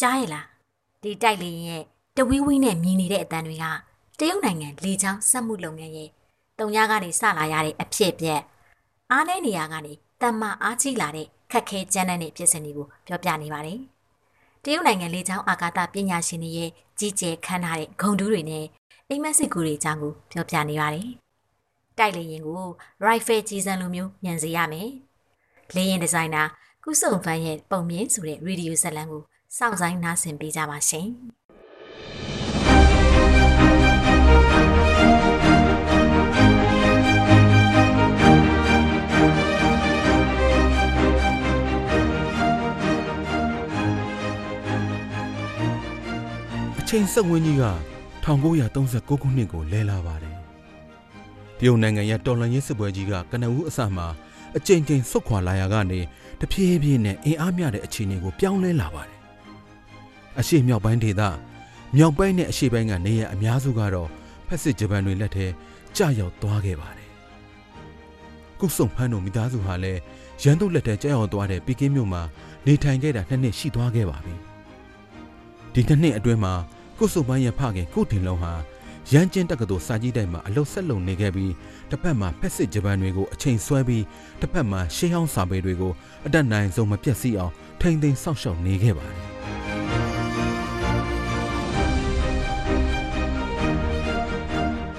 ကြားရလားဒီတိုက်လေရင်ရဲ့တဝီးဝီးနဲ့မြင်နေတဲ့အတန်တွေကတရုတ်နိုင်ငံလေချောင်းစက်မှုလုပ်ငန်းရဲ့တုံညာကနေစလာရတဲ့အဖြစ်ပြက်အားနည်းနေရကနေတမ္မာအားကြီးလာတဲ့ခက်ခဲကြမ်းတဲ့ဖြစ်စဉ်တွေကိုပြောပြနေပါတယ်။တရုတ်နိုင်ငံလေချောင်းအာကာသပညာရှင်တွေရဲ့ကြီးကျယ်ခမ်းနားတဲ့ဂုံတူးတွေနဲ့အိမ်မက်စစ်ကူတွေအကြောင်းကိုပြောပြနေပါတယ်။တိုက်လေရင်ကို rifle ကြီးစံလိုမျိုးညံစေရမယ်။လေရင်ဒီဇိုင်နာကုစုံဖန်ရဲ့ပုံမြင်ဆိုတဲ့ရေဒီယိုဇက်လန်ကို စောင့်ဆိုင်နားဆင်ပေးကြပါရှင်။အချိန်စက်ဝင်းကြီးက1939ခုနှစ်ကိုလဲလာပါတယ်တရုတ်နိုင်ငံရဲ့တော်လှန်ရေးစစ်ပွဲကြီးကကနဦးအစမှာအကြိမ်ကြိမ်ဆုတ်ခွာလာရကနေတဖြည်းဖြည်းနဲ့အင်အားမြတဲ့အခြေအနေကိုပြောင်းလဲလာပါတယ် အရှိမြောက်ပိုင်းဒေသမြောက်ပိုင်းနဲ့အရှေ့ပိုင်းကနေရအများစုကတော့ဖက်စစ်ဂျပန်တွေလက်ထဲကြာရောက်သွားခဲ့ပါတယ်ကုစုံဖန်းတို့မိသားစုဟာလည်းရန်သူလက်ထဲကြာရောက်သွားတဲ့ပီကင်းမြို့မှာနေထိုင်ခဲ့တာနှစ်နှစ်ရှိသွားခဲ့ပါပြီဒီနှစ်နှစ်အတွင်းမှာကုစုံပန်းရဲ့ဖခင်ကုတင်လုံးဟာရန်ကျင်းတက္ကသိုလ်စာကြည့်တိုက်မှာအလုပ်ဆက်လုပ်နေခဲ့ပြီးတစ်ဖက်မှာဖက်စစ်ဂျပန်တွေကိုအချိန်ဆွဲပြီးတစ်ဖက်မှာရှေးဟောင်းစာပေတွေကိုအတက်နိုင်ဆုံးမပြတ်စီအောင်ထိမ့်သိမ်းစောင့်ရှောက်နေခဲ့ပါတယ်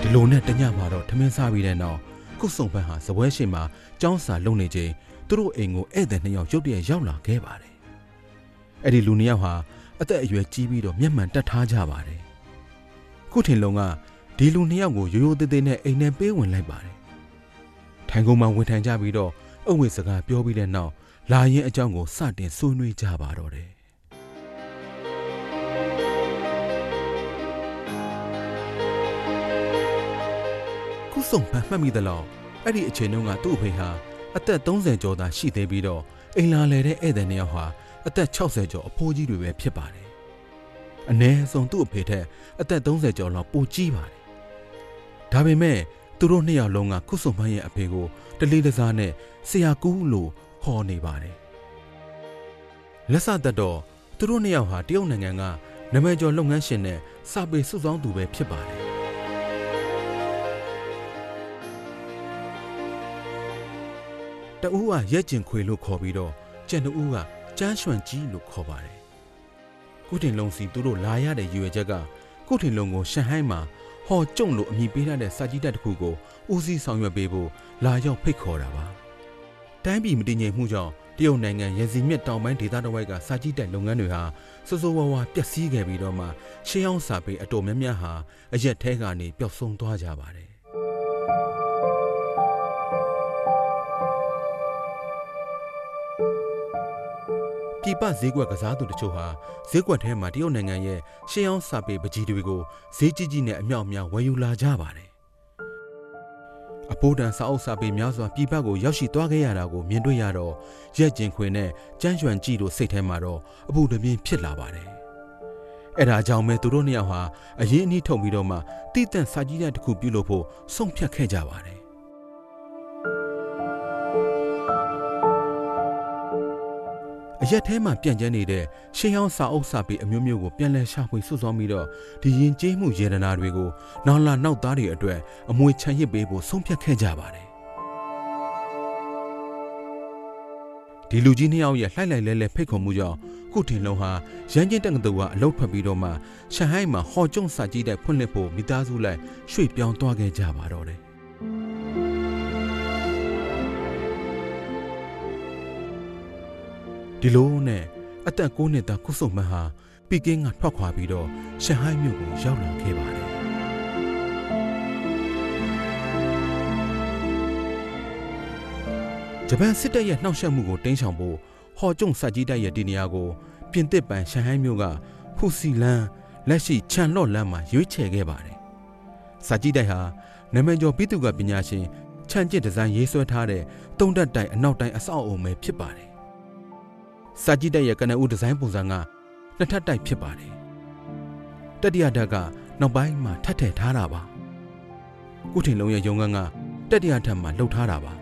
ဒီလိုနဲ့တညမှာတော့ထမင်းစားပြီးတဲ့နောက်ကုစုံပန်းဟာစပွဲရှိမှာကျောင်းစာလုပ်နေချိန်သူတို့အိမ်ကိုဧည့်သည်နှစ်ယောက်ရုတ်တရက်ရောက်လာခဲ့ပါတယ်အဲ့ဒီလူနှစ်ယောက်ဟာအသက်အရွယ်ကြီးပြီးတော့မျက်မှန်တက်ထားကြပါတယ်ခုထင်လုံးကဒီလူနှစ်ယောက်ကိုရိုးရိုးသေးသေးနဲ့အိမ်ထဲပေးဝင်လိုက်ပါတယ်ထိုင်ကုန်မှာဝင်ထိုင်ကြပြီးတော့အုပ်ဝေစကားပြောပြီးတဲ့နောက်လာရင်အကြောင်းကိုစတင်ဆွေးနွေးကြပါတော့တယ် ဆုံးဖန်မှတ်မိသလောက်အဲ့ဒီအချိန်တုန်းကသူ့အဖေဟာအသက်30ကျော်သာရှိသေးပြီးတော့အိမ်လာလေတဲ့ဧည့်သည်နှစ်ယောက်ဟာအသက်60ကျော်အဖိုးကြီးတွေပဲဖြစ်ပါတယ်။အ ਨੇ ဆုံးသူ့အဖေထက်အသက်30ကျော်လောက်ပိုကြီးပါတယ်။ဒါပေမဲ့သူတို့နှစ်ယောက်လုံးကခုဆုံမန်းရဲ့အဖေကိုတလေးတစားနဲ့ဆရာကူးလို့ခေါ်နေပါတယ်။လက်စသက်တော့သူတို့နှစ်ယောက်ဟာတရုတ်နိုင်ငံကနမကျော်လုပ်ငန်းရှင်နဲ့စာပေစုဆောင်းသူပဲဖြစ်ပါတယ်။ တဦးကရက်ကျင်ခွေလို့ခေါ်ပြီးတော့ကျန်တဦးကကျန်းရွှန်ကြီးလို့ခေါ်ပါတယ်။ကုတင်လုံးစီသူတို့လာရတဲ့ရွယ်ချက်ကကုတင်လုံးကိုရှန်ဟိုင်းမှာဟော်ကျုံလို့အမိပေးထားတဲ့စာကြည့်တက်တစ်ခုကိုဦးစီးဆောင်ရွက်ပေးဖို့လာရောက်ဖိတ်ခေါ်တာပါ။တိုင်းပြည်မတည်ငြိမ်မှုကြောင့်တရုတ်နိုင်ငံရစီမြစ်တောင်ပိုင်းဒေသတစ်ဝိုက်ကစာကြည့်တက်လုပ်ငန်းတွေဟာစိုးစိုးဝါးဝါပျက်စီးခဲ့ပြီးတော့မှရှေးဟောင်းစာပေအတော်များများဟာအရက်ထဲကနေပျောက်ဆုံးသွားကြပါတယ် ပြည်ပဈေးကွက်ကစားသူတချို့ဟာဈေးကွက်ထဲမှာတရုတ်နိုင်ငံရဲ့ရှေးဟောင်းစာပေပကြီးတွေကိုဈေးကြီးကြီးနဲ့အမြောက်အများဝယ်ယူလာကြပါတယ်။အဖိုးတန်စာအုပ်စာပေများစွာပြည်ပကိုရောက်ရှိသွားခဲ့ရတာကိုမြင်တွေ့ရတော့ရက်ကျင်ခွေနဲ့ကျန်းရွှန်ကြည့်တို့စိတ်ထဲမှာတော့အပူတပြင်းဖြစ်လာပါတယ်။အဲဒါကြောင့်ပဲသူတို့နှစ်ယောက်ဟာအရင်အနည်းထုတ်ပြီးတော့မှတိတန့်စာကြည့်တဲ့တစ်ခုပြုလုပ်ဖို့ဆုံးဖြတ်ခဲ့ကြပါတယ် ရက်ထဲမှာပြန့်ကျဲနေတဲ့ရှေးဟောင်းစာအုပ်စာပေအမျိုးမျိုးကိုပြန်လည်ရှာဖွေစုဆောင်းပြီးတော့ဒီရင်ကျေးမှုယေဒနာတွေကိုနောက်လာနောက်သားတွေအတွက်အမွေချန်ရစ်ပေးဖို့ဆုံးဖြတ်ခဲ့ကြပါတယ်ဒီလူကြီးနှစ်ယောက်ရဲ့လှိုက်လိုက်လဲလဲဖိတ်ခေါ်မှုကြောင့်ခုထင်လုံးဟာရန်ကျင်းတက္ကသိုလ်ကအလုပ်ထွက်ပြီးတော့မှရှန်ဟိုင်းမှာဟော်ကျုံစာကြည့်တဲ့ဖွင့်လှစ်ဖို့မိသားစုလိုက်ရွှေ့ပြောင်းသွားခဲ့ကြပါတော့တယ် ဒီလိုနဲ့အသက်9နှစ်သားကုစုမန်ဟာပီကင်းကထွက်ခွာပြီးတော့ရှန်ဟိုင်းမြို့ကိုရောက်လာခဲ့ပါတယ်ဂျပန်စစ်တပ်ရဲ့နှောက်ယှက်မှုကိုတင်းရှောင်ဖို့ဟော်ကျုံစက်ကြီးတပ်ရဲ့ဒီနေရာကိုပြင်သစ်ပန်ရှန်ဟိုင်းမြို့ကဖူစီလန်လက်ရှိချန်လော့လန်မှာရွေးချယ်ခဲ့ပါတယ်။စက်ကြီးတပ်ဟာနာမည်ကျော်ပြည်သူ့ကပညာရှင်ချန်ကျစ်ဒီဇိုင်းရေးဆွဲထားတဲ့တုံးတက်တိုင်အနောက်တိုင်းအဆောက်အုံပဲဖြစ်ပါတယ်။ စာကြည့်တဲ့ရဲ့ကနဦးဒီဇိုင်းပုံစံကနှစ်ထပ်တိုက်ဖြစ်ပါတယ်။တတိယဓာတ်ကနောက်ပိုင်းမှာထပ်ထည့်ထားတာပါ။ကုထင်လုံးရဲ့ရုံငန်းကတတိယဓာတ်မှာလှုပ်ထားတာပါ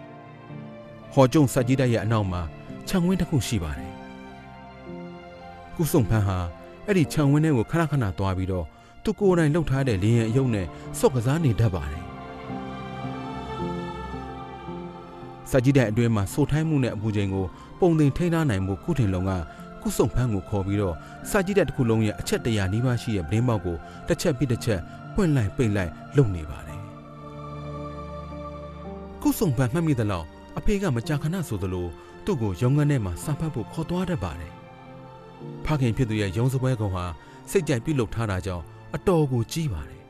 ။ဟော်ကျုံစာကြည့်တဲ့ရဲ့အနောက်မှာခြံဝင်းတစ်ခုရှိပါတယ်။ကုစုံဖန်းဟာအဲ့ဒီခြံဝင်းထဲကိုခဏခဏသွားပြီးတော့သူကိုယ်တိုင်လှုပ်ထားတဲ့လေရင်အယုံနဲ့စော့ကစားနေတတ်ပါတယ်စာကြည့်တဲ့အတွင်းမှာစိုးထိုင်းမှုနဲ့အပူချိန်ကို ပုံသင်ထိန်းထားနိုင်မှုကုထင်လုံကကုစုံဖန်းကိုခေါ်ပြီးတော့စာကြည့်တဲ့တစ်ခုလုံးရဲ့အချက်တရာနီးပါးရှိတဲ့ဗလင်းပေါက်ကိုတစ်ချက်ပြီးတစ်ချက်ပွင့်လိုက်ပိတ်လိုက်လုပ်နေပါတယ်ကုစုံဖန်းမှတ်မိသလောက်အဖေကမကြာခဏဆိုသလိုသူ့ကိုရုံငန်းထဲမှာစာဖတ်ဖို့ခေါ်သွားတတ်ပါတယ်ဖခင်ဖြစ်သူရဲ့ရုံးစပွဲကောင်ဟာစိတ်ကြိုက်ပြုတ်လုထားတာကြောင့်အတော်ကိုကြီးပါတယ်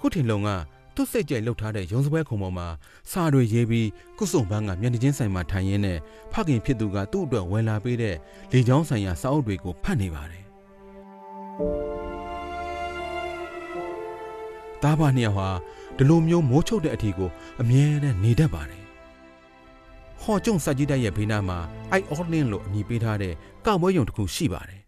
ခုထင်လုံက သူ့စိတ်ကြိုက်လှုပ်ထားတဲ့ရုံးစပွဲခုံပေါ်မှာစာတွေရေးပြီးကုစုံပန်းကမျက်နှာချင်းဆိုင်မှာထိုင်ရင်းနဲ့ဖခင်ဖြစ်သူကသူ့အတွက်ဝယ်လာပေးတဲ့လေချောင်းဆိုင်ရာစာအုပ်တွေကိုဖတ်နေပါတယ်။တားပါနှစ်ယောက်ဟာဒီလိုမျိုးမိုးချုပ်တဲ့အထီကိုအမြဲတမ်းနေတတ်ပါတယ်။ဟော်ကျုံစက်ကြီးတိုက်ရဲ့ဘေးနားမှာအိုက်အော်လင်းလို့အမည်ပေးထားတဲ့ကောက်ပွဲရုံတစ်ခုရှိပါတယ်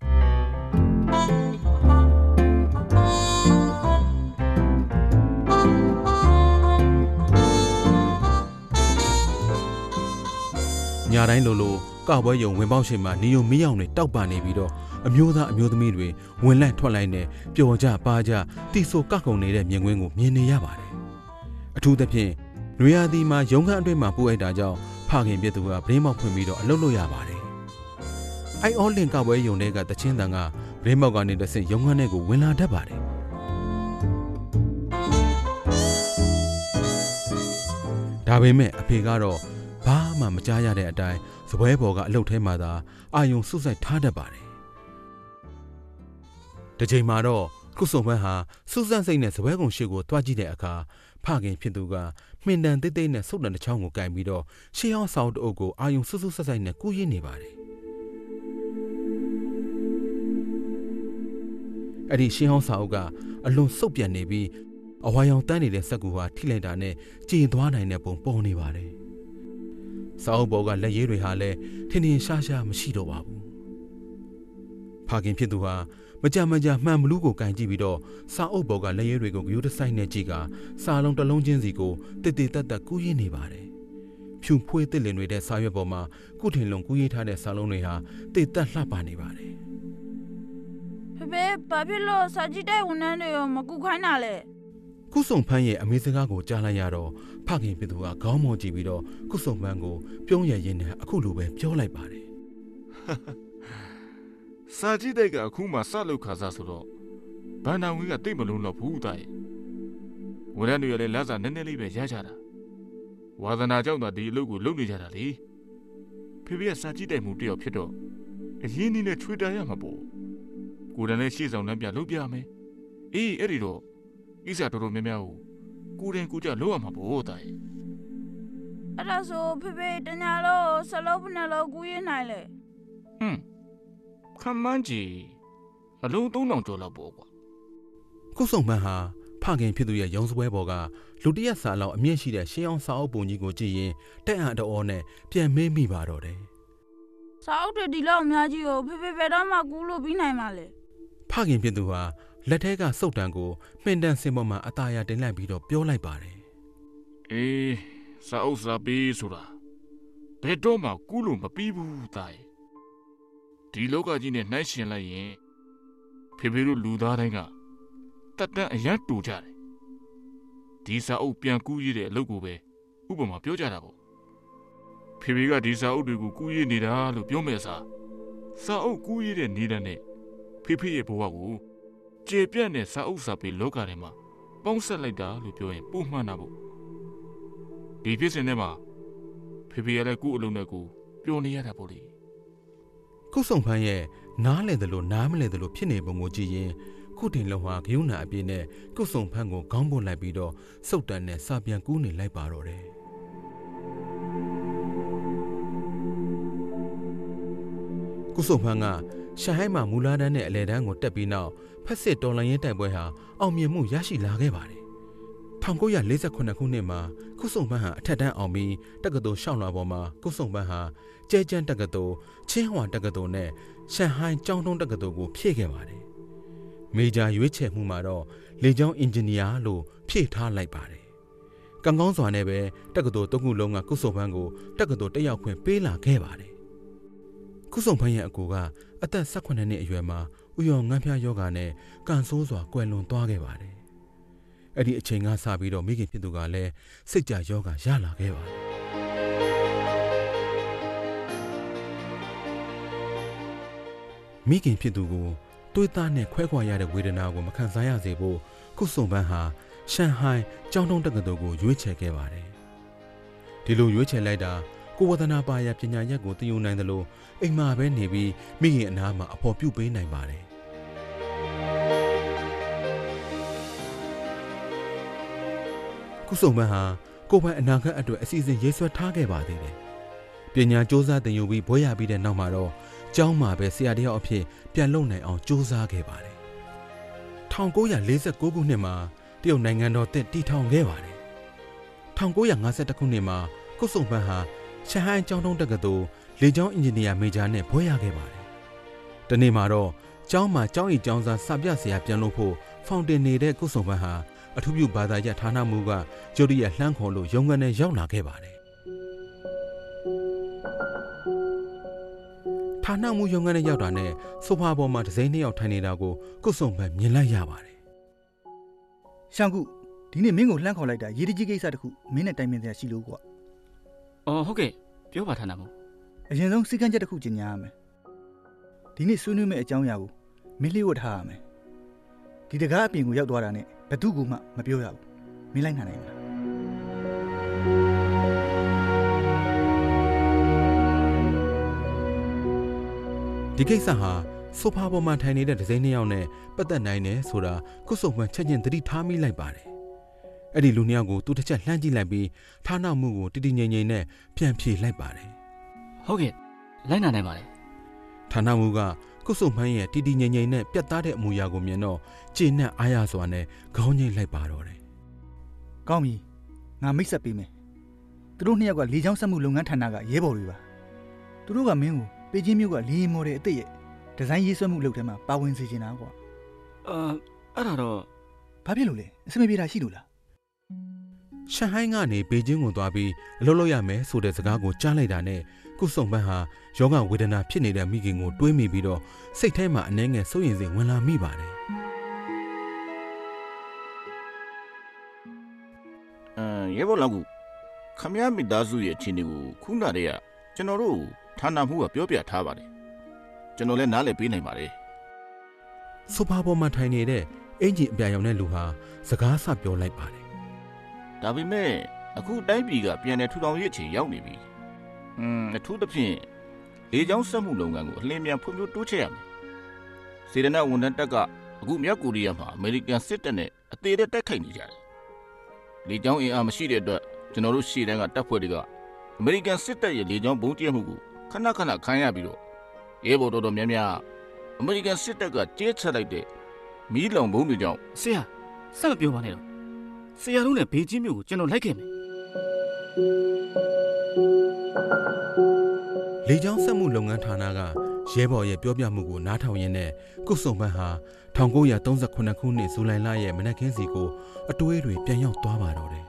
ညတိုင်းလိုလိုကောက်ပွဲယုံဝင်ပေါက်ရှိမှနေုံမီးရောင်တွေတောက်ပနေပြီးတော့အမျိုးသားအမျိုးသမီးတွေဝင်လန့်ထွက်လိုက်နဲ့ပျော်ကြပါကြတီဆိုကကုံနေတဲ့မြင်ကွင်းကိုမြင်နေရပါတယ်အထူးသဖြင့်နွေရာသီမှာရုံခန်းအတွင်းမှာပို့အိုက်တာကြောင့်ဖခင်ပြသူကဗရင်းမောက်ဖွင့်ပြီးတော့အလုပ်လုပ်ရပါတယ်အိုင်အောလင်ကောက်ပွဲယုံတွေကတချင်းတန်ကဗရင်းမောက်ကနေတဆင့်ရုံခန်းထဲကိုဝင်လာတတ်ပါတယ်ဒါပေမဲ့အဖေကတော့ဘာ မှမကြားရတဲ့အတိုင်းစပွဲပေါ်ကအလုတ်ထဲမှာသာအာယုံစွတ်ဆိုင်ထားတတ်ပါတယ်။တစ်ချိန်မှာတော့ကုစုံမန်းဟာစူးစမ်းစိတ်နဲ့စပွဲကုံရှိကိုတွားကြည့်တဲ့အခါဖခင်ဖြစ်သူကမှင်တန်တိတ်တိတ်နဲ့ဆုတ်တန်တစ်ချောင်းကိုကင်ပြီးတော့ရှေးအောင်ဆောင်တအုပ်ကိုအာယုံစွတ်စွတ်ဆက်ဆိုင်နဲ့ကူးရင်းနေပါတယ်။အဲ့ဒီရှင်းဟောင်းစာအုပ်ကအလွန်စုပ်ပြန်နေပြီးအဝါရောင်တန်းနေတဲ့စက်ကူဟာထိလိုက်တာနဲ့ကြည်သွားနိုင်တဲ့ပုံပေါ်နေပါတယ်။ စာအုပ်ပေါ်ကလက်ရေးတွေဟာလည်းထင်ထင်ရှားရှားမရှိတော့ပါဘူး။ဖခင်ဖြစ်သူဟာမကြမကြမှန်ဘလူးကိုကင်ကြည့်ပြီးတော့စာအုပ်ပေါ်ကလက်ရေးတွေကိုဂယိုးတဆိုင်နဲ့ကြည့်ကစာလုံးတစ်လုံးချင်းစီကိုတည်တည်တက်တက်ကူးရင်းနေပါတယ်။ဖြူဖွေးတစ်လင်တွေတဲ့စာရွက်ပေါ်မှာကုထင်လုံးကူးရေးထားတဲ့စာလုံးတွေဟာတည်တက်လှပနေပါတယ်။ဖေဖေဘာဖြစ်လို့စာကြည့်တဲ့ဝန်ထမ်းတွေရောမကူခိုင်းတာလဲ ကုစုံဖန်းရဲ့အမေစကားကိုကြားလိုက်ရတော့ဖခင်ပြည်သူကခေါင်းမော်ကြည့်ပြီးတော့ကုစုံဖန်းကိုပြုံးရရင်နဲ့အခုလိုပဲပြောလိုက်ပါတယ်စာကြည့်တဲ့ကအခုမှစလုပ်ခါစားဆိုတော့ဘန္နာဝင်းကတိတ်မလုံးတော့ဘူးတာရဲ့ဝန်ထမ်းတွေလည်းလက်စားနည်းနည်းလေးပဲရကြတာဝါသနာကြောင့်သာဒီအလုပ်ကိုလုပ်နေကြတာလေဖေဖေကစာကြည့်တဲ့မှုတယောက်ဖြစ်တော့အရင်နည်းနဲ့ချွေတာရမှာပေါ့ကိုယ်တိုင်လည်းရှေ့ဆောင်လမ်းပြလုပ်ပြမယ်အေးအဲ့ဒီတော့ ဣစာတော်တော်များများကိုကိုယ်တိုင်ကိုယ်ကြလုပ်ရမှာပေါ့တာရဲ့အဲ့ဒါဆိုဖေဖေတညာလို့ဆလုံးဖနဲ့လို့ကူးရင်းနိုင်လေဟွန်းခမန်းကြီးအလုံး3000ကျော်လောက်ပေါ့ကွာကုစုံဖန်းဟာဖခင်ဖြစ်သူရဲ့ရုံးစပွဲပေါ်ကလူတစ်ရက်စာလောက်အမြင့်ရှိတဲ့ရှင်းအောင်စာအုပ်ပုံကြီးကိုကြည့်ရင်တက်အံ့တော်နဲ့ပြန်မေးမိပါတော့တယ်စာအုပ်တွေဒီလောက်အများကြီးကိုဖေဖေဘယ်တော့မှကူးလို့ပြီးနိုင်မှာလဲဖခင်ဖြစ်သူဟာ လက်ထဲကစုတ်တံကိုမှင်တန်စင်ပေါ်မှာအตาရတင်လိုက်ပြီးတော့ပြောလိုက်ပါတယ်အေးစာအုပ်စာပေဆိုတာဘယ်တော့မှကူးလို့မပြီးဘူးတာရဲ့ဒီလောကကြီးနဲ့နှိုင်းရှင်လိုက်ရင်ဖေဖေတို့လူသားတိုင်းကတက်တန်းအရန်တူကြတယ်ဒီစာအုပ်ပြန်ကူးရတဲ့အလုပ်ကိုပဲဥပမာပြောကြတာပေါ့ဖေဖေကဒီစာအုပ်တွေကိုကူးရနေတာလို့ပြောမဲ့စားစာအုပ်ကူးရတဲ့နေနဲ့ဖေဖေရဲ့ဘဝကို ကျေပြန့်တဲ့စာအုပ်စာပေလောကထဲမှာပေါင်းဆက်လိုက်တာလို့ပြောရင်ပုံမှန်တာပေါ့ဒီဖြစ်စဉ်ထဲမှာဖေဖေရတဲ့ကုအလုံးနဲ့ကိုပျော်နေရတာပေါ့လေကုစုံဖန်းရဲ့နားလေတယ်လို့နားမလဲတယ်လို့ဖြစ်နေပုံကိုကြည့်ရင်ခုတင်လုံးဟာဂယုဏအပြည့်နဲ့ကုစုံဖန်းကိုခေါင်းပွန်လိုက်ပြီးတော့စုတ်တန်နဲ့စာပြန်ကူးနေလိုက်ပါတော့တယ်ကုစုံဖန်းက ရှန်ဟိုင်းမှာမူလာတန်းနဲ့အလဲတန်းကိုတက်ပြီးနောက်ဖက်စစ်တော်လိုင်းရင်တိုက်ပွဲဟာအောင်မြင်မှုရရှိလာခဲ့ပါတယ်1948ခုနှစ်မှာကုစုံပန်းဟာအထက်တန်းအောင်ပြီးတက္ကသိုလ်ရှောင်းလာပေါ်မှာကုစုံပန်းဟာကျဲကျန်းတက္ကသိုလ်ချင်းဟွာတက္ကသိုလ်နဲ့ရှန်ဟိုင်းကျောင်းတုံးတက္ကသိုလ်ကိုဖြည့်ခဲ့ပါတယ်။မေဂျာရွေးချယ်မှုမှာတော့လေကြောင်းအင်ဂျင်နီယာလို့ဖြည့်ထားလိုက်ပါတယ်။ကံကောင်းစွာနဲ့ပဲတက္ကသိုလ်သုံးခုလုံးကကုစုံပန်းကိုတက္ကသိုလ်တက်ရောက်ခွင့်ပေးလာခဲ့ပါတယ်။ ကုစုံပန်းရဲ့အကူကအသက်18နှစ်အရွယ်မှာဥယောငန်းဖျားယောဂါနဲ့ကန်ဆိုးစွာကွယ်လွန်သွားခဲ့ပါတယ်။အဲ့ဒီအချိန်ကစပြီးတော့မိခင်ဖြစ်သူကလည်းစိတ်ကြယောဂါရလာခဲ့ပါတယ်။မိခင်ဖြစ်သူကိုတွေးသားနဲ့ခွဲခွာရတဲ့ဝေဒနာကိုမခံစားရစေဖို့ကုစုံပန်းဟာရှန်ဟိုင်းကျောင်းတုံးတက္ကသိုလ်ကိုရွေးချယ်ခဲ့ပါတယ်။ဒီလိုရွေးချယ်လိုက်တာ ကိုဝဒနာပါရပညာရက်ကိုသင်ယူနိုင်တယ်လို့အိမ်မှာပဲနေပြီးမိခင်အနားမှာအဖော်ပြုပေးနိုင်ပါတယ်ကုစုံမန်းဟာကိုပိုင်အနာဂတ်အတွက်အစီအစဉ်ရေးဆွဲထားခဲ့ပါသေးတယ်ပညာစ조사သင်ယူပြီးဘွဲရပြီးတဲ့နောက်မှာတော့ကျောင်းမှာပဲဆရာတယောက်အဖြစ်ပြန်လုံနိုင်အောင်စ조사ခဲ့ပါတယ်1949ခုနှစ်မှာတရုတ်နိုင်ငံတော်တည်တည်ထောင်ခဲ့ပါတယ်1952ခုနှစ်မှာကုစုံပန်းဟာ ရှဟိုင်းကျောင်းတုံးတက္ကသိုလ်လေကျောင်းအင်ဂျင်နီယာမေဂျာနဲ့ဘွဲရခဲ့ပါတယ်။ဒီနေ့မှာတော့ကျောင်းမှာကျောင်းဤကျောင်းသားစာပြဆရာပြန်လို့ဖို့ဖောင်တင်နေတဲ့ကုစုံပန်းဟာအထူးပြုဘာသာရပ်ဌာနမှူးကကျိုရီရလှမ်းခေါ်လို့ရုံးကနေရောက်လာခဲ့ပါတယ်။ဌာနမှူးရုံးကနေရောက်တာနဲ့ဆိုဖာပေါ်မှာဒဇိန်းနှစ်ယောက်ထိုင်နေတာကိုကုစုံပန်းမြင်လိုက်ရပါတယ်ရှောင်းကုဒီနေ့မင်းကိုလှမ်းခေါ်လိုက်တာရေးတကြီးကိစ္စတစ်ခုမင်းနဲ့တိုင်ပင်စရာရှိလို့ကွာ။ အော်ဟုတ်ကဲ့ပြောပါထားနာမို့အရင်ဆုံးစီကံချက်တစ်ခုကျင်ညာရမယ်ဒီနေ့ဆွေးနွေးမယ့်အကြောင်းအရာကိုမင်းလျှို့ဝှက်ထားရမယ်ဒီတကားအပြင်ကိုရောက်သွားတာနဲ့ဘသူ့ကိုမှမပြောရဘူးမင်းလိုက်နိုင်နိုင်မလား။ဒီကိစ္စဟာဆိုဖာပေါ်မှာထိုင်နေတဲ့ဒဇိန်းနှစ်ယောက်နဲ့ပတ်သက်နိုင်တယ်ဆိုတာကုစုံပန်းချက်ချင်းသတိထားမိလိုက်ပါတယ်။ အဲ့ဒီလူနှစ်ယောက်ကိုသူတစ်ချက်လှမ်းကြည့်လိုက်ပြီးဌာနမှုကိုတည်တည်ငြိမ်ငြိမ်နဲ့ပြန်ဖြေလိုက်ပါတယ်။ဟုတ်ကဲ့လိုက်နာနိုင်ပါတယ်။ဌာနမှုကကုစုံပန်းရဲ့တည်တည်ငြိမ်ငြိမ်နဲ့ပြတ်သားတဲ့အမူအရာကိုမြင်တော့ကျေနပ်အားရစွာနဲ့ခေါင်းငိမ့်လိုက်ပါတော့တယ်ကောင်းပြီငါမိတ်ဆက်ပေးမယ်သူတို့နှစ်ယောက်ကလေချောင်းဆက်မှုလုပ်ငန်းဌာနကရဲဘော်တွေပါသူတို့ကမင်းကိုပေချင်းမျိုးကလေယာဉ်မော်ဒယ်အစ်စ်ရဲ့ဒီဇိုင်းရေးဆွဲမှုလုပ်ထဲမှာပါဝင်စေချင်တာကွာ။အာအဲ့ဒါတော့ဘာဖြစ်လို့လဲအဆင်မပြေတာရှိလို့လား။ ရှန်ဟိုင်းကနေဘေကျင်းကိုသွားပြီးအလုပ်လုပ်ရမယ်ဆိုတဲ့စကားကိုကြားလိုက်တာနဲ့ကုစုံပန်းဟာယောဂဝေဒနာဖြစ်နေတဲ့မိခင်ကိုတွေးမိပြီးတော့စိတ်ထဲမှာအနှဲငယ်စိုးရင်စိမ်ဝင်လာမိပါတယ်အမ်ရဲဘော်လောက်ကူခမရမိသားစုရဲ့အခြေအနေကိုခုနတည်းကကျွန်တော်တို့ဌာနမှုကပြောပြထားပါတယ်ကျွန်တော်လည်းနားလည်ပေးနိုင်ပါတယ်။ဆိုဖာပေါ်မှာထိုင်နေတဲ့အင်ဂျင်အပြာရောင်တဲ့လူဟာစကားဆပြောလိုက်ပါတယ် ဒါပေမဲ့အခုတိုင်းပြည်ကပြန်လည်ထူထောင်ရေးအချိန်ရောက်နေပြီအမ်အထူးသဖြင့်လေကြောင်းစက်မှုလုပ်ငန်းကိုအလင်းမြန်ဖွံ့ဖြိုးတိုးချဲ့ရမယ်စေတနာဝန်ထမ်းတပ်ကအခုမြောက်ကိုရီးယားမှာအမေရိကန်စစ်တပ်နဲ့အသေးတဲ့တိုက်ခိုက်နေကြတယ်လေကြောင်းအင်အားမရှိတဲ့အတွက်ကျွန်တော်တို့ရှေ့တန်းကတပ်ဖွဲ့တွေကအမေရိကန်စစ်တပ်ရဲ့လေကြောင်းဘုံကျဲမှုကိုခဏခဏခံရပြီးတော့ရဲဘော်တော်တော်များများအမေရိကန်စစ်တပ်ကကျဲချလိုက်တဲ့မီးလောင်ဘုံတွေကြောင့်ဆရာစက်မပြောပါနဲ့တော့။ ဆရာတို့နဲ့ဘေးချင်းမျိုးကိုကျွန်တော်လိုက်ခဲ့မယ်။လေကြောင်းစက်မှုလုပ်ငန်းဌာနကရဲဘော်ရဲ့ပြောပြမှုကိုနားထောင်ရင်းနဲ့ကုစုံပန်းဟာ1938ခုနှစ်ဇူလိုင်လရဲ့မနက်ခင်းစီကိုအတွေးတွေပြန်ရောက်သွားပါတော့တယ်။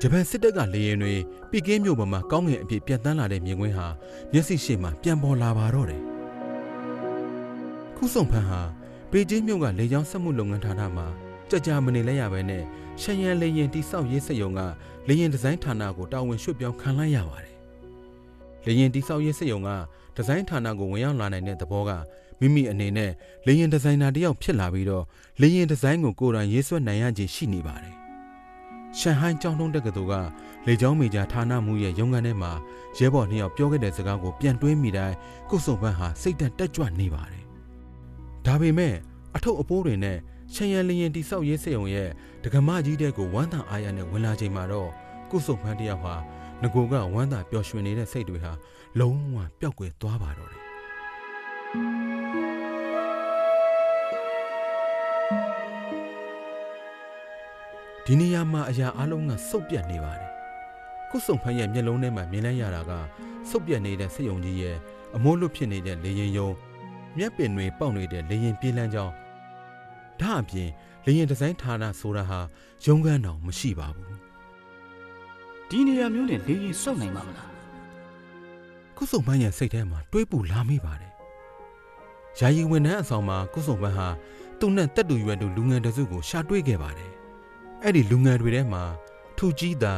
ဂျပန်စစ်တပ်ကလေယာဉ်တွေပီကင်းမြို့ပေါ်မှာကောင်းငင်အပြည့်ပြန်တန်းလာတဲ့မြင်ကွင်းဟာမျက်စိရှိမှပြန်ပေါ်လာပါတော့တယ်။ကုစုံဖန်းဟာ ပေကျင်းမြို့ကလေကြောင်းစက်မှုလုပ်ငန်းဌာနမှာကြကြမနေလဲရပဲနဲ့ရှန်ရန်လေရင်တိဆောက်ရေးစက်ရုံကလေရင်ဒီဇိုင်းဌာနကိုတာဝန်ရွှေ့ပြောင်းခံလိုက်ရပါတယ်။လေရင်တိဆောက်ရေးစက်ရုံကဒီဇိုင်းဌာနကိုဝင်ရောက်လာနိုင်တဲ့သဘောကမိမိအနေနဲ့လေရင်ဒီဇိုင်နာတစ်ယောက်ဖြစ်လာပြီးတော့လေရင်ဒီဇိုင်းကိုကိုယ်တိုင်ရေးဆွဲနိုင်ရခြင်းရှိနေပါတယ်။ရှန်ဟိုင်းကျောင်းတုံးတက္ကသိုလ်ကလေကြောင်းမေဂျာဌာနမှူးရဲ့ရုံးခန်းထဲမှာရဲဘော်နှစ်ယောက်ပြောခဲ့တဲ့စကားကိုပြန်တွေးမိတိုင်းကုစုံပန်းဟာစိတ်တက်တက်ကြွနေပါတယ်။ ဒါပေမဲ့အထုပ်အပိုးတွေနဲ့ရှန်ရန်လျင်တိဆောက်ရေးစက်ရုံရဲ့ဒကမကြီးတဲ့ကိုဝမ်းသာအားရနဲ့ဝင်လာချိန်မှာတော့ကုစုံဖန်းတယောက်ဟာငကိုကဝမ်းသာပျော်ရွှင်နေတဲ့စိတ်တွေဟာလုံးဝပျောက်ကွယ်သွားပါတော့တယ်ဒီနေရာမှာအရာအလုံးကစုပ်ပြတ်နေပါတယ်ကုစုံဖန်းရဲ့မျက်လုံးထဲမှာမြင်လိုက်ရတာကစုပ်ပြတ်နေတဲ့စက်ရုံကြီးရဲ့အမိုးလွတ်ဖြစ်နေတဲ့လေရင်ယုံ မျက်ပင်တွေပေါက်နေတဲ့လေရင်ပြေးလန်းကြောင်းဒါအပြင်လေရင်ဒီဇိုင်းဌာနဆိုတာဟာရုံးခန်းတော်မရှိပါဘူး။ဒီနေရာမျိုးနဲ့လေရင်စောက်နိုင်မှာမလားကကုစုံပန်းရဲ့စိတ်ထဲမှာတွေးပူလာမိပါတယ်ယာယီဝန်ထမ်းအဆောင်မှာကုစုံပန်းဟာသူ့နဲ့တက်တူရွယ်တို့လူငယ်တစုကိုရှာတွေ့ခဲ့ပါတယ်အဲ့ဒီလူငယ်တွေထဲမှာထူကြီးသာ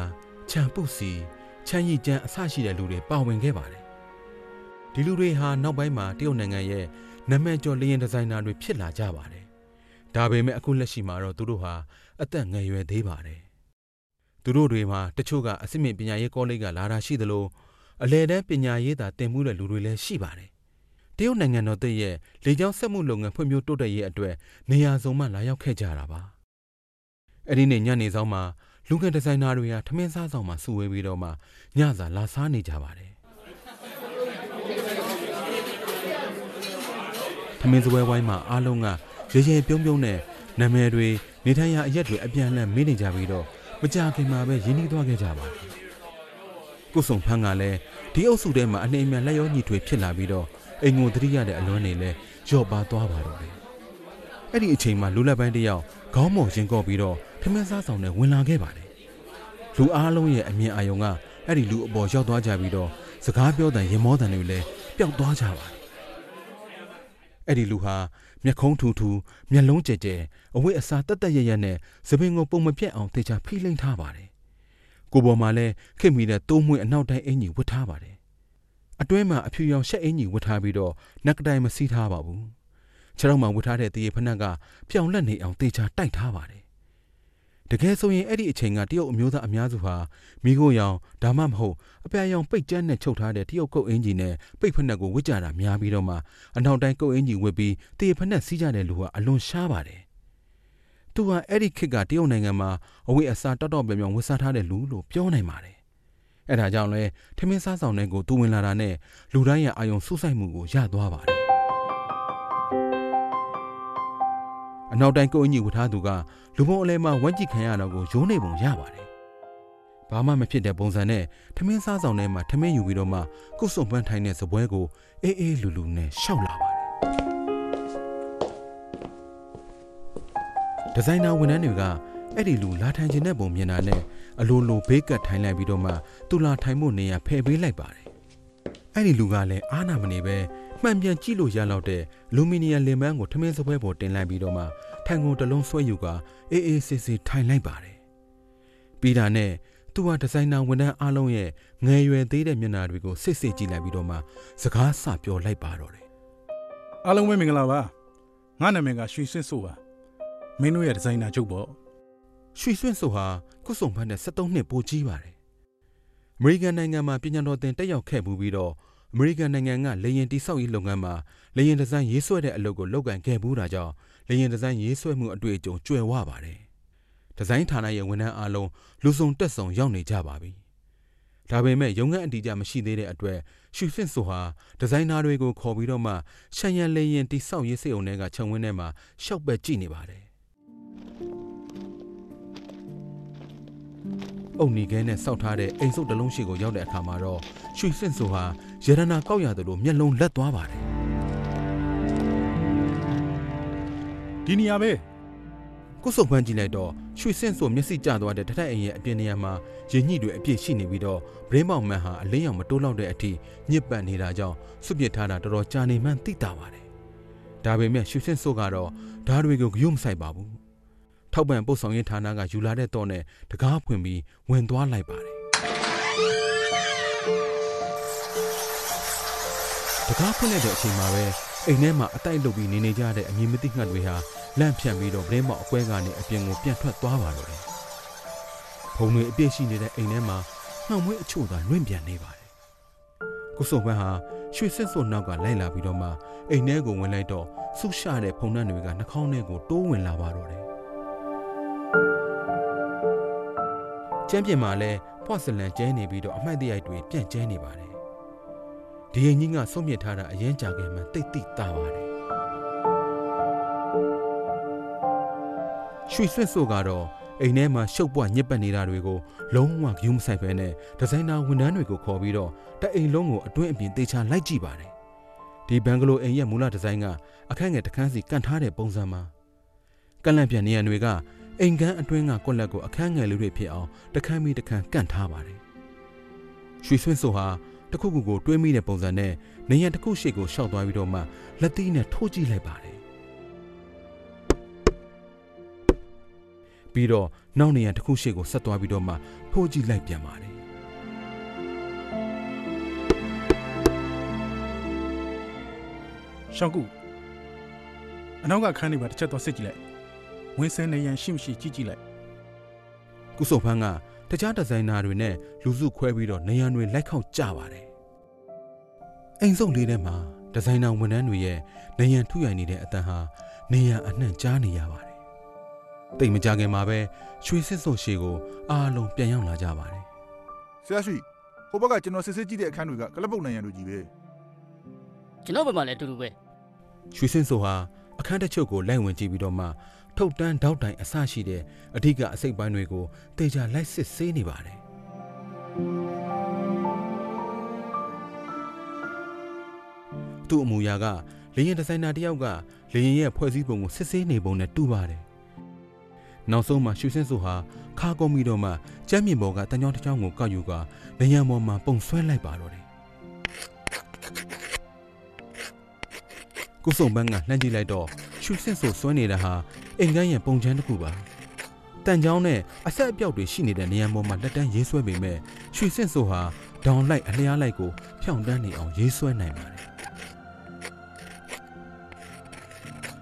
ချန်ပုစီချမ်းရီကျန်းအဆရှိတဲ့လူတွေပါဝင်ခဲ့ပါတယ် ဒီလူတွေဟာနောက်ပိုင်းမှာတရုတ်နိုင်ငံရဲ့နာမည်ကျော်လျင်ဒီဇိုင်နာတွေဖြစ်လာကြပါတယ်ဒါပေမဲ့အခုလက်ရှိမှာတော့သူတို့ဟာအသက်ငယ်ရွယ်သေးပါတယ်သူတို့တွေမှာတချို့ကအစစ်မြင့်ပညာရေးကောလိပ်ကလာတာရှိသလိုအလဲတန်းပညာရေးသာတင်မှုတဲ့လူတွေလည်းရှိပါတယ်တရုတ်နိုင်ငံတော်တည်းရဲ့လေကြောင်းဆက်မှုလုပ်ငန်းဖွံ့ဖြိုးတိုးတက်ရေးအတွက်နေရာစုံမှလာရောက်ခဲ့ကြတာပါအဲ့ဒီနေ့ညနေဆောင်မှာလူငယ်ဒီဇိုင်နာတွေဟာထမင်းစားဆောင်မှာစုဝေးပြီးတော့မှညစာလာစားနေကြပါတယ် ထမင်းစပွဲဝိုင်းမှာအားလုံးကရေရေပြုံးပြုံးနဲ့နာမည်တွေနေထိုင်ရာအရက်တွေအပြန်အလှန်မေးနေကြပြီးတော့မကြခင်မှာပဲရင်းနှီးသွားခဲ့ကြပါတယ်ကုစုံဖန်းကလည်းဒီအုပ်စုထဲမှာအနေအမြန်လက်ရောညီထွေဖြစ်လာပြီးတော့အိမ်ကိုသတိရတဲ့အလွမ်းနေလဲကြော့ပါသွားပါတော့တယ်အဲ့ဒီအချိန်မှာလူလက်ပိုင်းတစ်ယောက်ခေါင်းမော်ရင်ကော့ပြီးတော့ထမင်းစားဆောင်နဲ့ဝင်လာခဲ့ပါတယ်လူအားလုံးရဲ့အမြင်အာရုံကအဲ့ဒီလူအပေါ်ရောက်သွားကြပြီးတော့စကားပြောတဲ့ရင်မောတန်တွေလည်းပျောက်သွားကြပါတယ် အဲ့ဒီလူဟာမျက်ခုံးထူထူမျက်လုံးကျဲကျဲအဝတ်အစားတက်တက်ရရနဲ့သပင်ကိုပုံမပြတ်အောင်တေချာဖိလိမ့်ထားပါတယ်ကိုပေါ်မှာလည်းခင်မီတဲ့တိုးမွေးအနောက်တိုင်းအင်ကြီးဝတ်ထားပါတယ်အတွဲမှာအဖြူရောင်ရှက်အင်ကြီးဝတ်ထားပြီးတော့နက်ကတိုင်မစီးထားပါဘူးခြေထောက်မှာဝတ်ထားတဲ့တရေဖနက်ကပြောင်လက်နေအောင်တေချာတိုက်ထားပါတယ် တကယ်ဆိုရင်အဲ့ဒီအချိန်ကတရုတ်အမျိုးသားအများစုဟာမိခိုးရောင်ဒါမှမဟုတ်အပြာရောင်ပိတ်ကျန်းနဲ့ချုပ်ထားတဲ့တရုတ်ကုတ်အင်ဂျီနဲ့ပိတ်ဖက်နှက်ကိုဝစ်ကြတာများပြီးတော့မှအနောက်တိုင်းကုတ်အင်ဂျီဝစ်ပြီးတရေဖက်နှက်စီးကြတဲ့လူဟာအလွန်ရှားပါတယ်။သူဟာအဲ့ဒီခေတ်ကတရုတ်နိုင်ငံမှာအဝိအစားတောက်တောက်ပြောင်ပြောင်ဝစ်စားထားတဲ့လူလို့ပြောနိုင်ပါတယ်။အဲ့ဒါကြောင့်လဲထမင်းစားဆောင်တဲ့ကိုသူဝင်လာတာနဲ့လူတိုင်းရဲ့အာယုံစူးစိုက်မှုကိုရသွားပါတယ်။ အနောက်တိုင်းကိုအင်ကြီးဝတ်ထားသူကလူပုံအလဲမှာဝမ်းကြည့်ခံရတော့ကိုရိုးနေပုံရပါတယ်။ဘာမှမဖြစ်တဲ့ပုံစံနဲ့ထမင်းစားဆောင်ထဲမှာထမင်းယူပြီးတော့မှကုတ်စုံပန်းထိုင်တဲ့စပွဲကိုအေးအေးလူလူနဲ့ရှောက်လာပါတယ်။ဒီဇိုင်နာဝန်ထမ်းတွေကအဲ့ဒီလူလာထိုင်ခြင်းတဲ့ပုံမြင်တာနဲ့အလိုလိုဘေးကတ်ထိုင်လိုက်ပြီးတော့မှသူလာထိုင်ဖို့နေရာဖယ်ပေးလိုက်ပါတယ်။အဲ့ဒီလူကလည်းအားနာမနေပဲ မှန်ပြန်ကြည့်လို့ရလောက်တဲ့လူမီနီယံလင်ပန်းကိုထမင်းစပွဲပေါ်တင်လိုက်ပြီးတော့မှထိုင်ကုန်တစ်လုံးဆွဲယူကအေးအေးဆေးဆေးထိုင်လိုက်ပါတယ်။ပြီးတာနဲ့သူဟာဒီဇိုင်နာဝန်ထမ်းအားလုံးရဲ့ငယ်ရွယ်သေးတဲ့မျက်နှာတွေကိုစစ်စစ်ကြည့်လိုက်ပြီးတော့မှစကားဆပြောလိုက်ပါတော့တယ်အားလုံးပဲမင်္ဂလာပါငါနာမည်ကရွှေဆွင့်ဆိုပါမင်းတို့ရဲ့ဒီဇိုင်နာချုပ်ပေါ့။ရွှေဆွင့်ဆိုဟာကုစုံဖတ်နဲ့73နှစ်ပိုကြီးပါတယ်။အမေရိကန်နိုင်ငံမှာပညာတော်သင်တက်ရောက်ခဲ့မှုပြီးတော့ အမေရိကန်နိုင်ငံကလေယာဉ်တိစောက်ရေးလုပ်ငန်းမှာလေယာဉ်ဒီဇိုင်းရေးဆွဲတဲ့အလုပ်ကိုလုပ်ကင်ခဲ့မှုတာကြောင့်လေယာဉ်ဒီဇိုင်းရေးဆွဲမှုအတွေ့အကြုံကျွယ်ဝပါတယ်။ဒီဇိုင်းဌာနရဲ့ဝန်ထမ်းအားလုံးလူစုံတက်ဆုံရောက်နေကြပါပြီ။ဒါပေမဲ့ရုံးခန်းအတီးကြမရှိသေးတဲ့အတွက်ရွှေဖင့်ဆိုဟာဒီဇိုင်နာတွေကိုခေါ်ပြီးတော့မှရှန်ရန်လေရင်တိစောက်ရေးစိတ်ုံတွေကခြုံဝင်းထဲမှာရှောက်ပဲကြည့်နေပါတယ်။ အုတ်နီခဲနဲ့စောက်ထားတဲ့အိမ်စုပ်တစ်လုံးရှိကိုရောက်တဲ့အခါမှာတော့ရွှေဖင့်ဆိုဟာရတနာကောက်ရတယ်လို့မျက်လုံးလက်သွားပါတယ်ဒီနေရာပဲ။ကုစုပ်ပန်းကြည့်လိုက်တော့ရွှေစင့်ဆိုမျက်စိကျသွားတဲ့တထက်အိမ်ရဲ့အပြင်နေရာမှာရင်ညှိတွေအပြည့်ရှိနေပြီးတော့ဘရင်းမောင်မန်ဟာအလင်းရောင်မတိုးလောက်တဲ့အထိညစ်ပတ်နေတာကြောင့်စွပစ်ထားတာတော်တော်ကြာနေမှန်းသိတာပါတယ်။ဒါပေမဲ့ရွှေစင့်ဆိုကတော့ဓာတ်တွေကိုဂရုမစိုက်ပါဘူး။ ထောက်ပံ့ပို့ဆောင်ရေးဌာနကယူလာတဲ့တော့နဲ့တကားဖွင့်ပြီးဝင်သွားလိုက်ပါတယ်။တကားဖွင့်လိုက်တဲ့အချိန်မှာပဲအိမ်ထဲမှာအတိုက်လုပ်ပြီးနေနေကြတဲ့အမည်မသိငှက်တွေဟာလန့်ဖြန့်ပြီးတော့ဗလင်းမောက်အကွဲကနေအပြင်ကိုပြန်ထွက်သွားပါတော့တယ်။ဘုံတွေအပြည့်ရှိနေတဲ့အိမ်ထဲမှာနှောင်မွေးအချို့သာလွင့်ပြန်နေပါတယ်။ကုစုံပန်းဟာရွှေစစ်ဆိုနောက်ကလိုက်လာပြီးတော့မှအိမ်ထဲကိုဝင်လိုက်တော့ဆုရှတဲ့ဖုန်နှံတွေကနှာခေါင်းထဲကိုတိုးဝင်လာပါတော့တယ်။ ကျမ်းပြင်မှာလည်းဖွာဆလန်ကျဲနေပြီးတော့အမှတ်တရိုက်တွေပြန့်ကျဲနေပါတယ်။ဒီရင်ကြီးကဆုံးမြတ်ထားတာအရင်ကြာခဲ့မှတိတ်တိတာပါတယ်။ရွှေဆွင့်ဆိုကတော့အိမ်ထဲမှာရှုပ်ပွားညစ်ပတ်နေတာတွေကိုလုံးဝဂရုမစိုက်ဘဲနဲ့ဒီဇိုင်နာဝန်ထမ်းတွေကိုခေါ်ပြီးတော့တအိမ်လုံးကိုအတွင်းအပြင်တေချာလိုက်ကြည့်ပါတယ်။ဒီဘန်ဂလိုအိမ်ရဲ့မူလဒီဇိုင်းကအခက်ငယ်တစ်ခန်းစီကန်ထားတဲ့ပုံစံမှာကန့်လန့်ပြန်နေရတွေက အိမ်ကန်းအတွင်းကကွက်လက်ကိုအခန်းငယ်လေးတွေဖြစ်အောင်တစ်ခန်းပြီးတစ်ခန်းကန့်ထားပါတယ်။ရွှေဆွင့်ဆိုဟာတစ်ခုခုကိုတွေးမိတဲ့ပုံစံနဲ့နေရန်တစ်ခုရှေ့ကိုရှောက်သွားပြီးတော့မှလက်သီးနဲ့ထိုးကြည့်လိုက်ပါတယ်ပြီးတော့နောက်နေရန်တစ်ခုရှေ့ကိုဆက်သွားပြီးတော့မှထိုးကြည့်လိုက်ပြန်ပါတယ်ရှောင်းကူအနောက်ကခန်းနေပါတစ်ချက်တော့စစ်ကြည့်လိုက် ဝင်းစင်းနေရန်ရှိမရှိကြည့်ကြည့်လိုက်ကုစုံဖန်းကတခြားဒီဇိုင်နာတွေနဲ့လူစုခွဲပြီးတော့နေရန်တွေလိုက်ခေါက်ကြပါတယ်အိမ်စုံလေးထဲမှာဒီဇိုင်နာဝန်ထမ်းတွေရဲ့နေရန်ထုရိုင်နေတဲ့အတန်းဟာနေရန်အနှံ့ကြားနေရပါတယ်တိတ်မကြခင်မှာပဲရွှေစစ်စုံရှေကိုအားလုံးပြန်ရောက်လာကြပါတယ်ဆရာရှိဟိုဘက်ကကျွန်တော်စစ်စစ်ကြည့်တဲ့အခန်းတွေကကလပ်ပုတ်နိုင်ရန်တို့ကြီးပဲကျွန်တော်ဘက်မှလည်းအတူတူပဲရွှေစင်းဆိုဟာအခန်းတစ်ချုပ်ကိုလိုက်ဝင်ကြည့်ပြီးတော့မှ ထုတ်တန်းတောက်တိုင်အဆရှိတဲ့အဓိကအစိတ်ပိုင်းတွေကိုတေချာလိုက်စစ်ဆေးနေပါတယ်သူ့အမူအရာကလေရင်ဒီဇိုင်နာတစ်ယောက်ကလေရင်ရဲ့ဖွဲ့စည်းပုံကိုစစ်ဆေးနေပုံနဲ့တူပါတယ်နောက်ဆုံးမှာရွှေစင်းဆိုဟာခါကုန်းပြီးတော့မှကျမ်းမြေပေါ်ကတညောင်းတစ်ချောင်းကိုကောက်ယူကနေရံပေါ်မှာပုံဆွဲလိုက်ပါတော့တယ်ကုစုံပန်းကလှမ်းကြည့်လိုက်တော့ရှူဆင့်ဆိုဆွဲနေတာဟာ အိမ်ကန်းရဲ့ပုံချမ်းတစ်ခုပါတန်ချောင်းနဲ့အဆက်အပြောက်တွေရှိနေတဲ့နေရာပေါ်မှာလက်တန်းရေးဆွဲပေမဲ့ရွှေဆင့်ဆိုဟာဒေါင်လိုက်အလျားလိုက်ကိုဖြောင့်တန်းနေအောင်ရေးဆွဲနိုင်ပါတယ်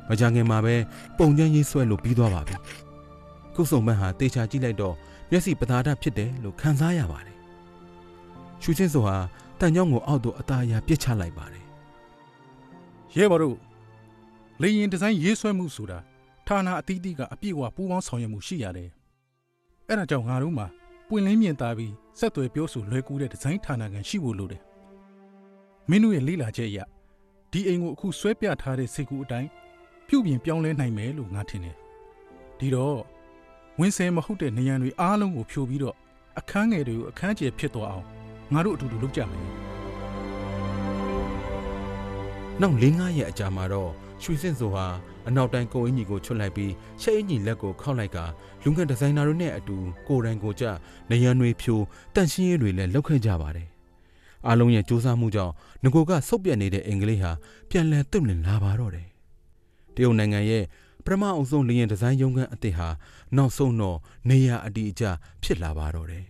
မကြခင်မှာပဲပုံချမ်းရေးဆွဲလို့ပြီးသွားပါပြီကုစုံပန်းဟာတေချာကြည့်လိုက်တော့မျက်စိပသာဒဖြစ်တယ်လို့ခံစားရပါတယ်ရွှေဆင့်ဆိုဟာတန်ချောင်းကိုအောက်သို့အသားအရာပြစ်ချလိုက်ပါတယ်ရဲဘော်တို့လေရင်ဒီဇိုင်းရေးဆွဲမှုဆိုတာ ဌာနအသီးသီးကအပြည့်အဝပူးပေါင်းဆောင်ရွက်မှုရှိရတယ်အဲ့ဒါကြောင့်ငါတို့မှာပွင့်လင်းမြင်သာပြီးဆက်သွယ်ပြောဆိုလွယ်ကူတဲ့ဒီဇိုင်းဌာနကန်ရှိဖို့လိုတယ်မင်းတို့ရဲ့လေ့လာချက်အရဒီအိမ်ကိုအခုဆွဲပြထားတဲ့စိတ်ကူးအတိုင်းပြုပြင်ပြောင်းလဲနိုင်မယ်လို့ငါထင်တယ်ဒီတော့ဝင်းစဲမဟုတ်တဲ့နေရန်တွေအားလုံးကိုဖြိုပြီးတော့အခန်းငယ်တွေကိုအခန်းကျယ်ဖြစ်သွားအောင်ငါတို့အတူတူလုပ်ကြမယ်နောက်၄၅ရက်အကြာမှာတော့ ရွှေစင့်ဆိုဟာအနောက်တိုင်းကိုအင်ကြီးကိုချွတ်လိုက်ပြီးရှက်အင်ကြီးလက်ကိုခောက်လိုက်ကလူငယ်ဒီဇိုင်နာတွေနဲ့အတူကိုယ်တိုင်ကိုကျနေရန်တွေဖြိုတန့်ရှင်းရေးတွေလည်းလုပ်ခဲ့ကြပါတယ်။အားလုံးရဲ့စူးစမ်းမှုကြောင့်ငကိုကဆုတ်ပြတ်နေတဲ့အင်္ဂလိပ်ဟာပြန်လည်သွတ်လင်လာပါတော့တယ်။တရုတ်နိုင်ငံရဲ့ပထမအုပ်ဆုံးလေယာဉ်ဒီဇိုင်းရုံးခန်းအသစ်ဟာနောက်ဆုံးတော့နေရအတီအကျဖြစ်လာပါတော့တယ်။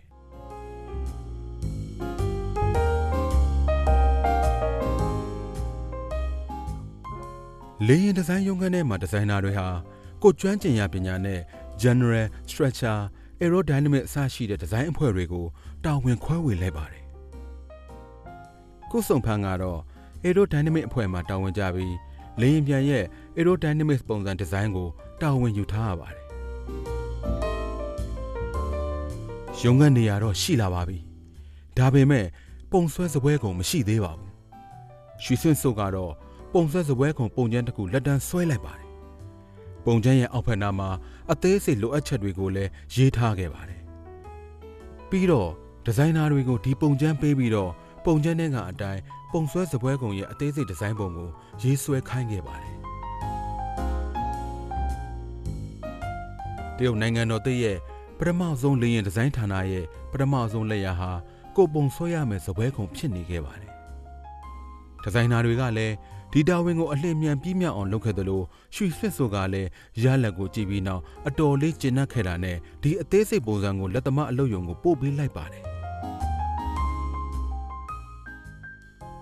လေရင်ဒီဇိုင်းရုံးခန်းထဲမှာဒီဇိုင်နာတွေဟာကိုယ်ကျွမ်းကျင်ရာပညာနဲ့ general structure aerodynamic အစရှိတဲ့ဒီဇိုင်းအဖွဲ့တွေကိုတာဝန်ခွဲဝေလိုက်ပါတယ်။ကိုစုံဖန်းကတော့ aerodynamic အဖွဲ့မှာတာဝန်ကြပြီးလေရင်ပြန်ရဲ့ aerodynamic ပုံစံဒီဇိုင်းကိုတာဝန်ယူထားရပါတယ်။ရုံးခန်းနေရာတော့ရှိလာပါပြီ။ဒါပေမဲ့ပုံဆွဲစပွဲကုန်မရှိသေးပါဘူး။ရွှေစွင့်စုတ်ကတော့ ပုံဆွဲစပွဲခုံပုံကျန်းတစ်ခုလက်တန်းဆွဲလိုက်ပါတယ်။ပုံကျန်းရဲ့အောက်ဖက်နားမှာအသေးစိတ်လိုအပ်ချက်တွေကိုလည်းရေးထားခဲ့ပါတယ်။ပြီးတော့ဒီဇိုင်နာတွေကိုဒီပုံကျန်းပေးပြီးတော့ပုံကျန်းတဲ့ကအတိုင်းပုံဆွဲစပွဲခုံရဲ့အသေးစိတ်ဒီဇိုင်းပုံကိုရေးဆွဲခိုင်းခဲ့ပါတယ်။တရုတ်နိုင်ငံတော်တည်းရဲ့ပထမဆုံးလေရင်ဒီဇိုင်းဌာနရဲ့ပထမဆုံးလက်ရာဟာကိုပုံဆွဲရမယ်စပွဲခုံဖြစ်နေခဲ့ပါတယ်။ဒီဇိုင်နာတွေကလည်း ဒီတာဝန်ကိုအလင်းမြန်ပြီးမြောက်အောင်လုပ်ခဲ့တယ်လို့ရွှေဆွစ်ဆိုကလည်းရလက်ကိုကြည့်ပြီးနောက်အတော်လေးကျဉ်တ်ခဲ့တာနဲ့ဒီအသေးစိတ်ပုံစံကိုလက်သမားအလုပ်ယုံကိုပို့ပေးလိုက်ပါတယ်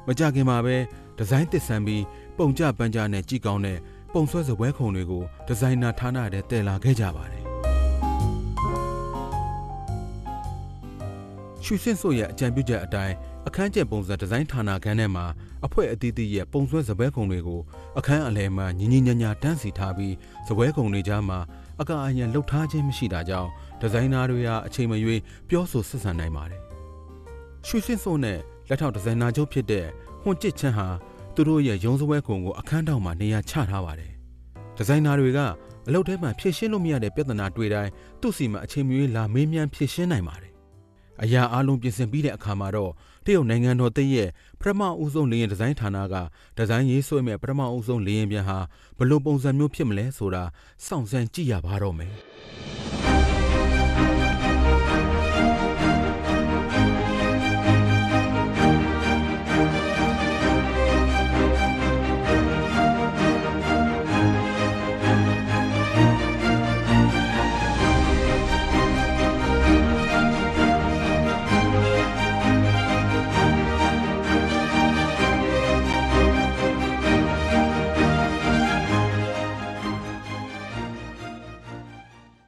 မကြခင်မှာပဲဒီဇိုင်းတစ်ဆန်ပြီးပုံကြပန်းကြနဲ့ကြည့်ကောင်းတဲ့ပုံဆွဲစပွဲခုံတွေကိုဒီဇိုင်နာဌာနထဲတည်လာခဲ့ကြပါတယ် ရွှေစင်ဆိုရဲ့အကြံပြုချက်အတိုင်းအခန်းကျက်ပုံစံဒီဇိုင်းဌာနခန်းထဲမှာအဖွဲ့အသီးသီးရဲ့ပုံဆွဲစပွဲခုံတွေကိုအခန်းအလယ်မှာညီညီညာညာတန်းစီထားပြီးစပွဲခုံတွေကြားမှာအကာအယံလှုပ်ထားခြင်းမရှိတာကြောင့်ဒီဇိုင်နာတွေဟာအချိန်မရွေးပြောဆိုဆက်ဆံနိုင်ပါတယ်။ရွှေစင်ဆိုနဲ့လက်ထောက်ဒီဇိုင်နာချုပ်ဖြစ်တဲ့ဟွန်ကျစ်ချန်ဟာသူတို့ရဲ့ရုံးစပွဲခုံကိုအခန်းတောင်မှာနေရာချထားပါတယ်။ဒီဇိုင်နာတွေကအလုပ်ထဲမှာဖြည့်ရှင်းလို့မရတဲ့ပြဿနာတွေတိုင်းသူ့စီမှာအချိန်မရွေးလာမေးမြန်းဖြည့်ရှင်းနိုင်ပါတယ်။ အရာအလုံးပြင်ဆင်ပြီးတဲ့အခါမှာတော့တရုတ်နိုင်ငံတော်တည့်ရဲ့ပထမဦးဆုံးလေယာဉ်ဒီဇိုင်းဌာနကဒီဇိုင်းရေးဆွဲမဲ့ပထမဦးဆုံးလေယာဉ်ပြန်ဟာဘယ်လိုပုံစံမျိုးဖြစ်မလဲဆိုတာစောင့်စမ်းကြည့်ရပါတော့မယ်။